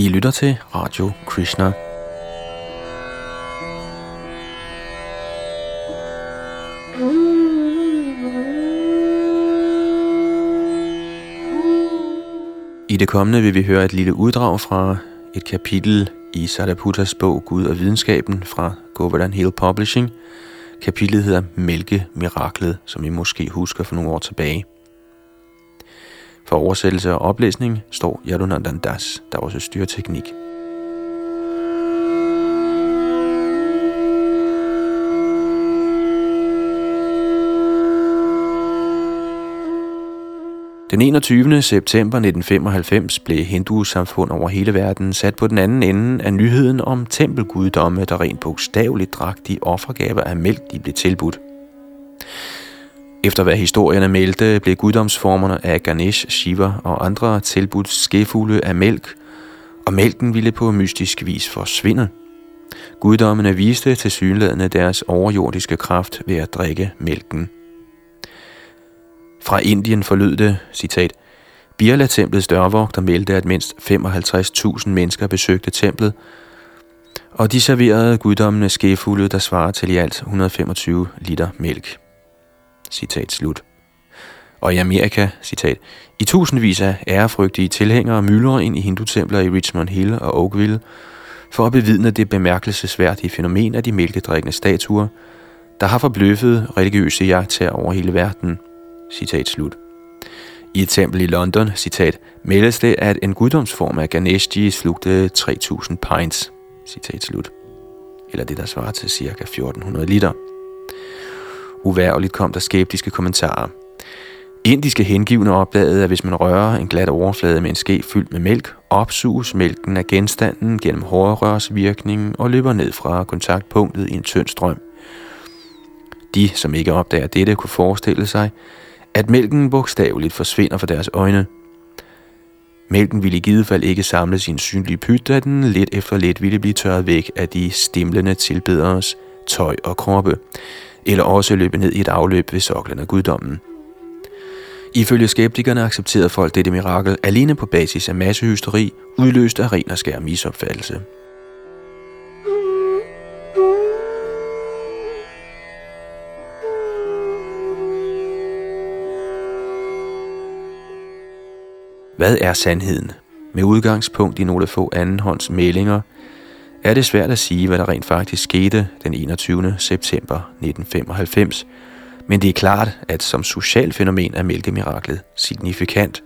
I lytter til Radio Krishna. I det kommende vil vi høre et lille uddrag fra et kapitel i Sadaputas bog Gud og videnskaben fra Govardhan Hill Publishing. Kapitlet hedder Mælke Miraklet, som I måske husker for nogle år tilbage. For oversættelse og oplæsning står Yadunandan Das, der også styrer teknik. Den 21. september 1995 blev hindusamfund over hele verden sat på den anden ende af nyheden om tempelguddomme, der rent bogstaveligt drak de offergaver af mælk, de blev tilbudt. Efter hvad historierne meldte, blev guddomsformerne af Ganesh, Shiva og andre tilbudt skefulde af mælk, og mælken ville på mystisk vis forsvinde. Guddommene viste til synlædende deres overjordiske kraft ved at drikke mælken. Fra Indien forlød det, citat, Birla-templets dørvogter meldte, at mindst 55.000 mennesker besøgte templet, og de serverede guddommene skefulde, der svarer til i alt 125 liter mælk. Citat slut. Og i Amerika, citat, i tusindvis af ærefrygtige tilhængere myldrer ind i hindutempler i Richmond Hill og Oakville for at bevidne det bemærkelsesværdige fænomen af de mælkedrikkende statuer, der har forbløffet religiøse jagttager over hele verden. Citat slut. I et tempel i London, citat, meldes det, at en guddomsform af Ganeshji slugte 3000 pints. Citat slut. Eller det, der svarer til ca. 1400 liter. Uværligt kom der skeptiske kommentarer. Indiske hengivne opdagede, at hvis man rører en glat overflade med en ske fyldt med mælk, opsuges mælken af genstanden gennem hårrørsvirkningen og løber ned fra kontaktpunktet i en tynd strøm. De, som ikke opdager dette, kunne forestille sig, at mælken bogstaveligt forsvinder fra deres øjne. Mælken ville i givet fald ikke samle sin synlige pyt, da den lidt efter lidt ville blive tørret væk af de stimlende tilbederes tøj og kroppe eller også løbe ned i et afløb ved soklen af guddommen. Ifølge skeptikerne accepterede folk dette mirakel alene på basis af massehysteri, udløst af ren og skær misopfattelse. Hvad er sandheden? Med udgangspunkt i nogle få andenhånds meldinger – er det svært at sige, hvad der rent faktisk skete den 21. september 1995, men det er klart, at som social fænomen er mælkemiraklet signifikant.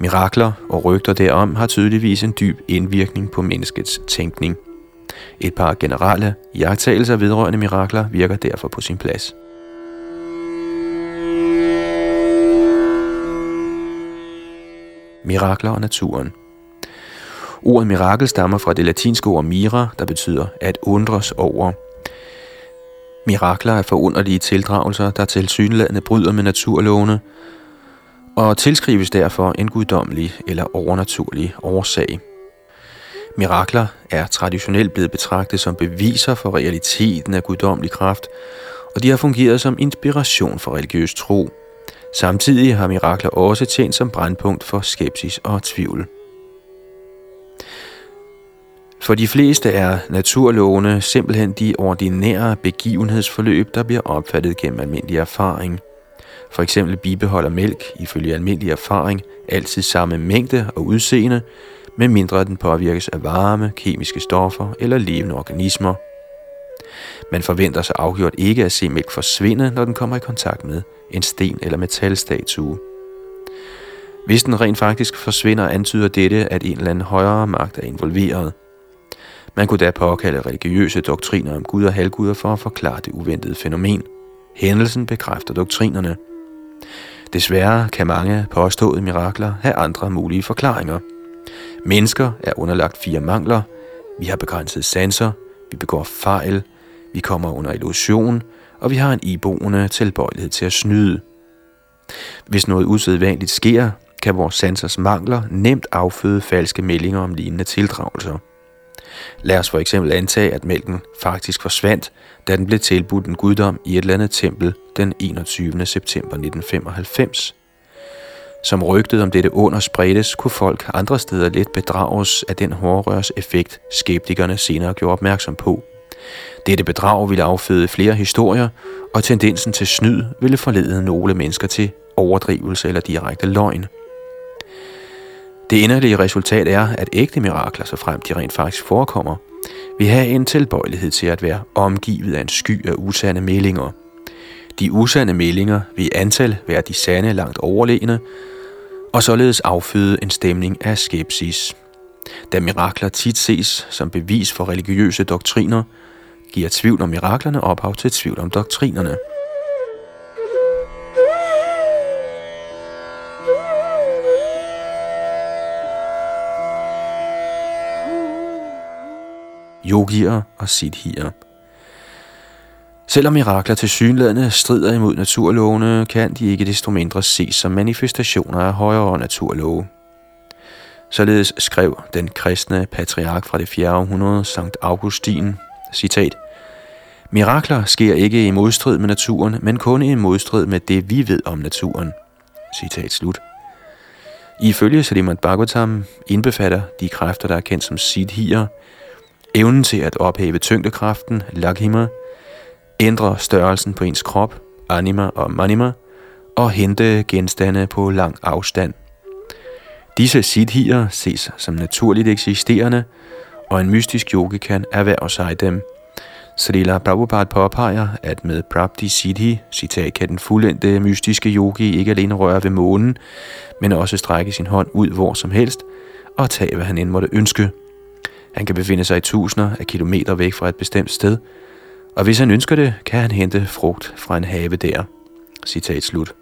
Mirakler og rygter derom har tydeligvis en dyb indvirkning på menneskets tænkning. Et par generelle jagttagelser vedrørende mirakler virker derfor på sin plads. Mirakler og naturen – Ordet mirakel stammer fra det latinske ord mira, der betyder at undres over. Mirakler er forunderlige tildragelser, der til synlædende bryder med naturlovene, og tilskrives derfor en guddommelig eller overnaturlig årsag. Mirakler er traditionelt blevet betragtet som beviser for realiteten af guddommelig kraft, og de har fungeret som inspiration for religiøs tro. Samtidig har mirakler også tjent som brandpunkt for skepsis og tvivl. For de fleste er naturlovene simpelthen de ordinære begivenhedsforløb, der bliver opfattet gennem almindelig erfaring. For eksempel bibeholder mælk ifølge almindelig erfaring altid samme mængde og udseende, medmindre den påvirkes af varme, kemiske stoffer eller levende organismer. Man forventer sig afgjort ikke at se mælk forsvinde, når den kommer i kontakt med en sten eller metalstatue. Hvis den rent faktisk forsvinder, antyder dette, at en eller anden højere magt er involveret – man kunne da påkalde religiøse doktriner om Gud og halvguder for at forklare det uventede fænomen. Hændelsen bekræfter doktrinerne. Desværre kan mange påståede mirakler have andre mulige forklaringer. Mennesker er underlagt fire mangler. Vi har begrænset sanser, vi begår fejl, vi kommer under illusion, og vi har en iboende tilbøjelighed til at snyde. Hvis noget usædvanligt sker, kan vores sansers mangler nemt afføde falske meldinger om lignende tildragelser. Lad os for eksempel antage, at mælken faktisk forsvandt, da den blev tilbudt en guddom i et eller andet tempel den 21. september 1995. Som rygtet om dette under spredtes, kunne folk andre steder let bedrages af den hårrørs effekt, skeptikerne senere gjorde opmærksom på. Dette bedrag ville afføde flere historier, og tendensen til snyd ville forlede nogle mennesker til overdrivelse eller direkte løgn. Det endelige resultat er, at ægte mirakler, så frem de rent faktisk forekommer, vil have en tilbøjelighed til at være omgivet af en sky af usande meldinger. De usande meldinger vil i antal være de sande langt overlegne, og således afføde en stemning af skepsis. Da mirakler tit ses som bevis for religiøse doktriner, giver tvivl om miraklerne ophav til tvivl om doktrinerne. Yogier og siddhier. Selvom mirakler til synlædende strider imod naturlovene, kan de ikke desto mindre ses som manifestationer af højere naturlove. Således skrev den kristne patriark fra det 4. århundrede, Sankt Augustin, citat, Mirakler sker ikke i modstrid med naturen, men kun i modstrid med det, vi ved om naturen. Citat slut. Ifølge Srimad Bhagavatam indbefatter de kræfter, der er kendt som siddhier, evnen til at ophæve tyngdekraften, lakhima, ændre størrelsen på ens krop, anima og manima, og hente genstande på lang afstand. Disse siddhier ses som naturligt eksisterende, og en mystisk yogi kan erhverve sig dem. Srila Prabhupada påpeger, at med Prabdi Siddhi, citat, kan den fuldendte mystiske yogi ikke alene røre ved månen, men også strække sin hånd ud hvor som helst og tage, hvad han end måtte ønske. Han kan befinde sig i tusinder af kilometer væk fra et bestemt sted, og hvis han ønsker det, kan han hente frugt fra en have der. Citat slut.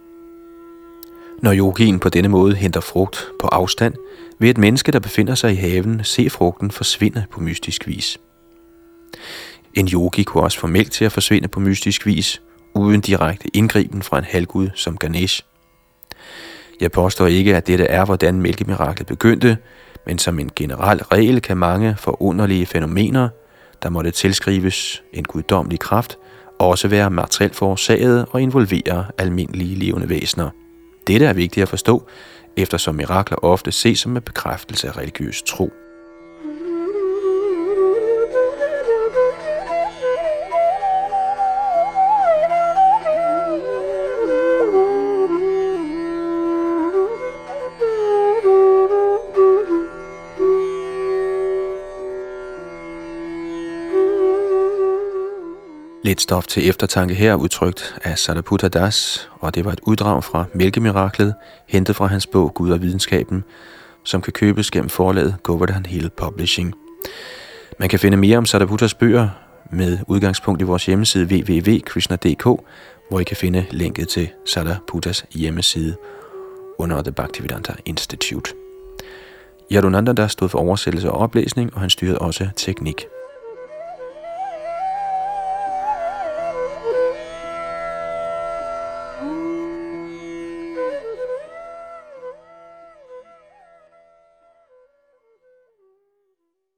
Når yogien på denne måde henter frugt på afstand, vil et menneske, der befinder sig i haven, se frugten forsvinde på mystisk vis. En yogi kunne også få mælk til at forsvinde på mystisk vis, uden direkte indgriben fra en halvgud som Ganesh. Jeg påstår ikke, at dette er, hvordan mælkemiraklet begyndte, men som en generel regel kan mange forunderlige fænomener, der måtte tilskrives en guddommelig kraft, også være materielt forårsaget og involvere almindelige levende væsener. Dette er vigtigt at forstå, eftersom mirakler ofte ses som en bekræftelse af religiøs tro. Et stof til eftertanke her udtrykt af Sariputta Das, og det var et uddrag fra Mælkemiraklet, hentet fra hans bog Gud og videnskaben, som kan købes gennem forlaget Govardhan Hill Publishing. Man kan finde mere om Sariputtas bøger med udgangspunkt i vores hjemmeside www.krishna.dk, hvor I kan finde linket til Sariputtas hjemmeside under The Bhaktivedanta Institute. Yadunanda der stod for oversættelse og oplæsning, og han styrede også teknik.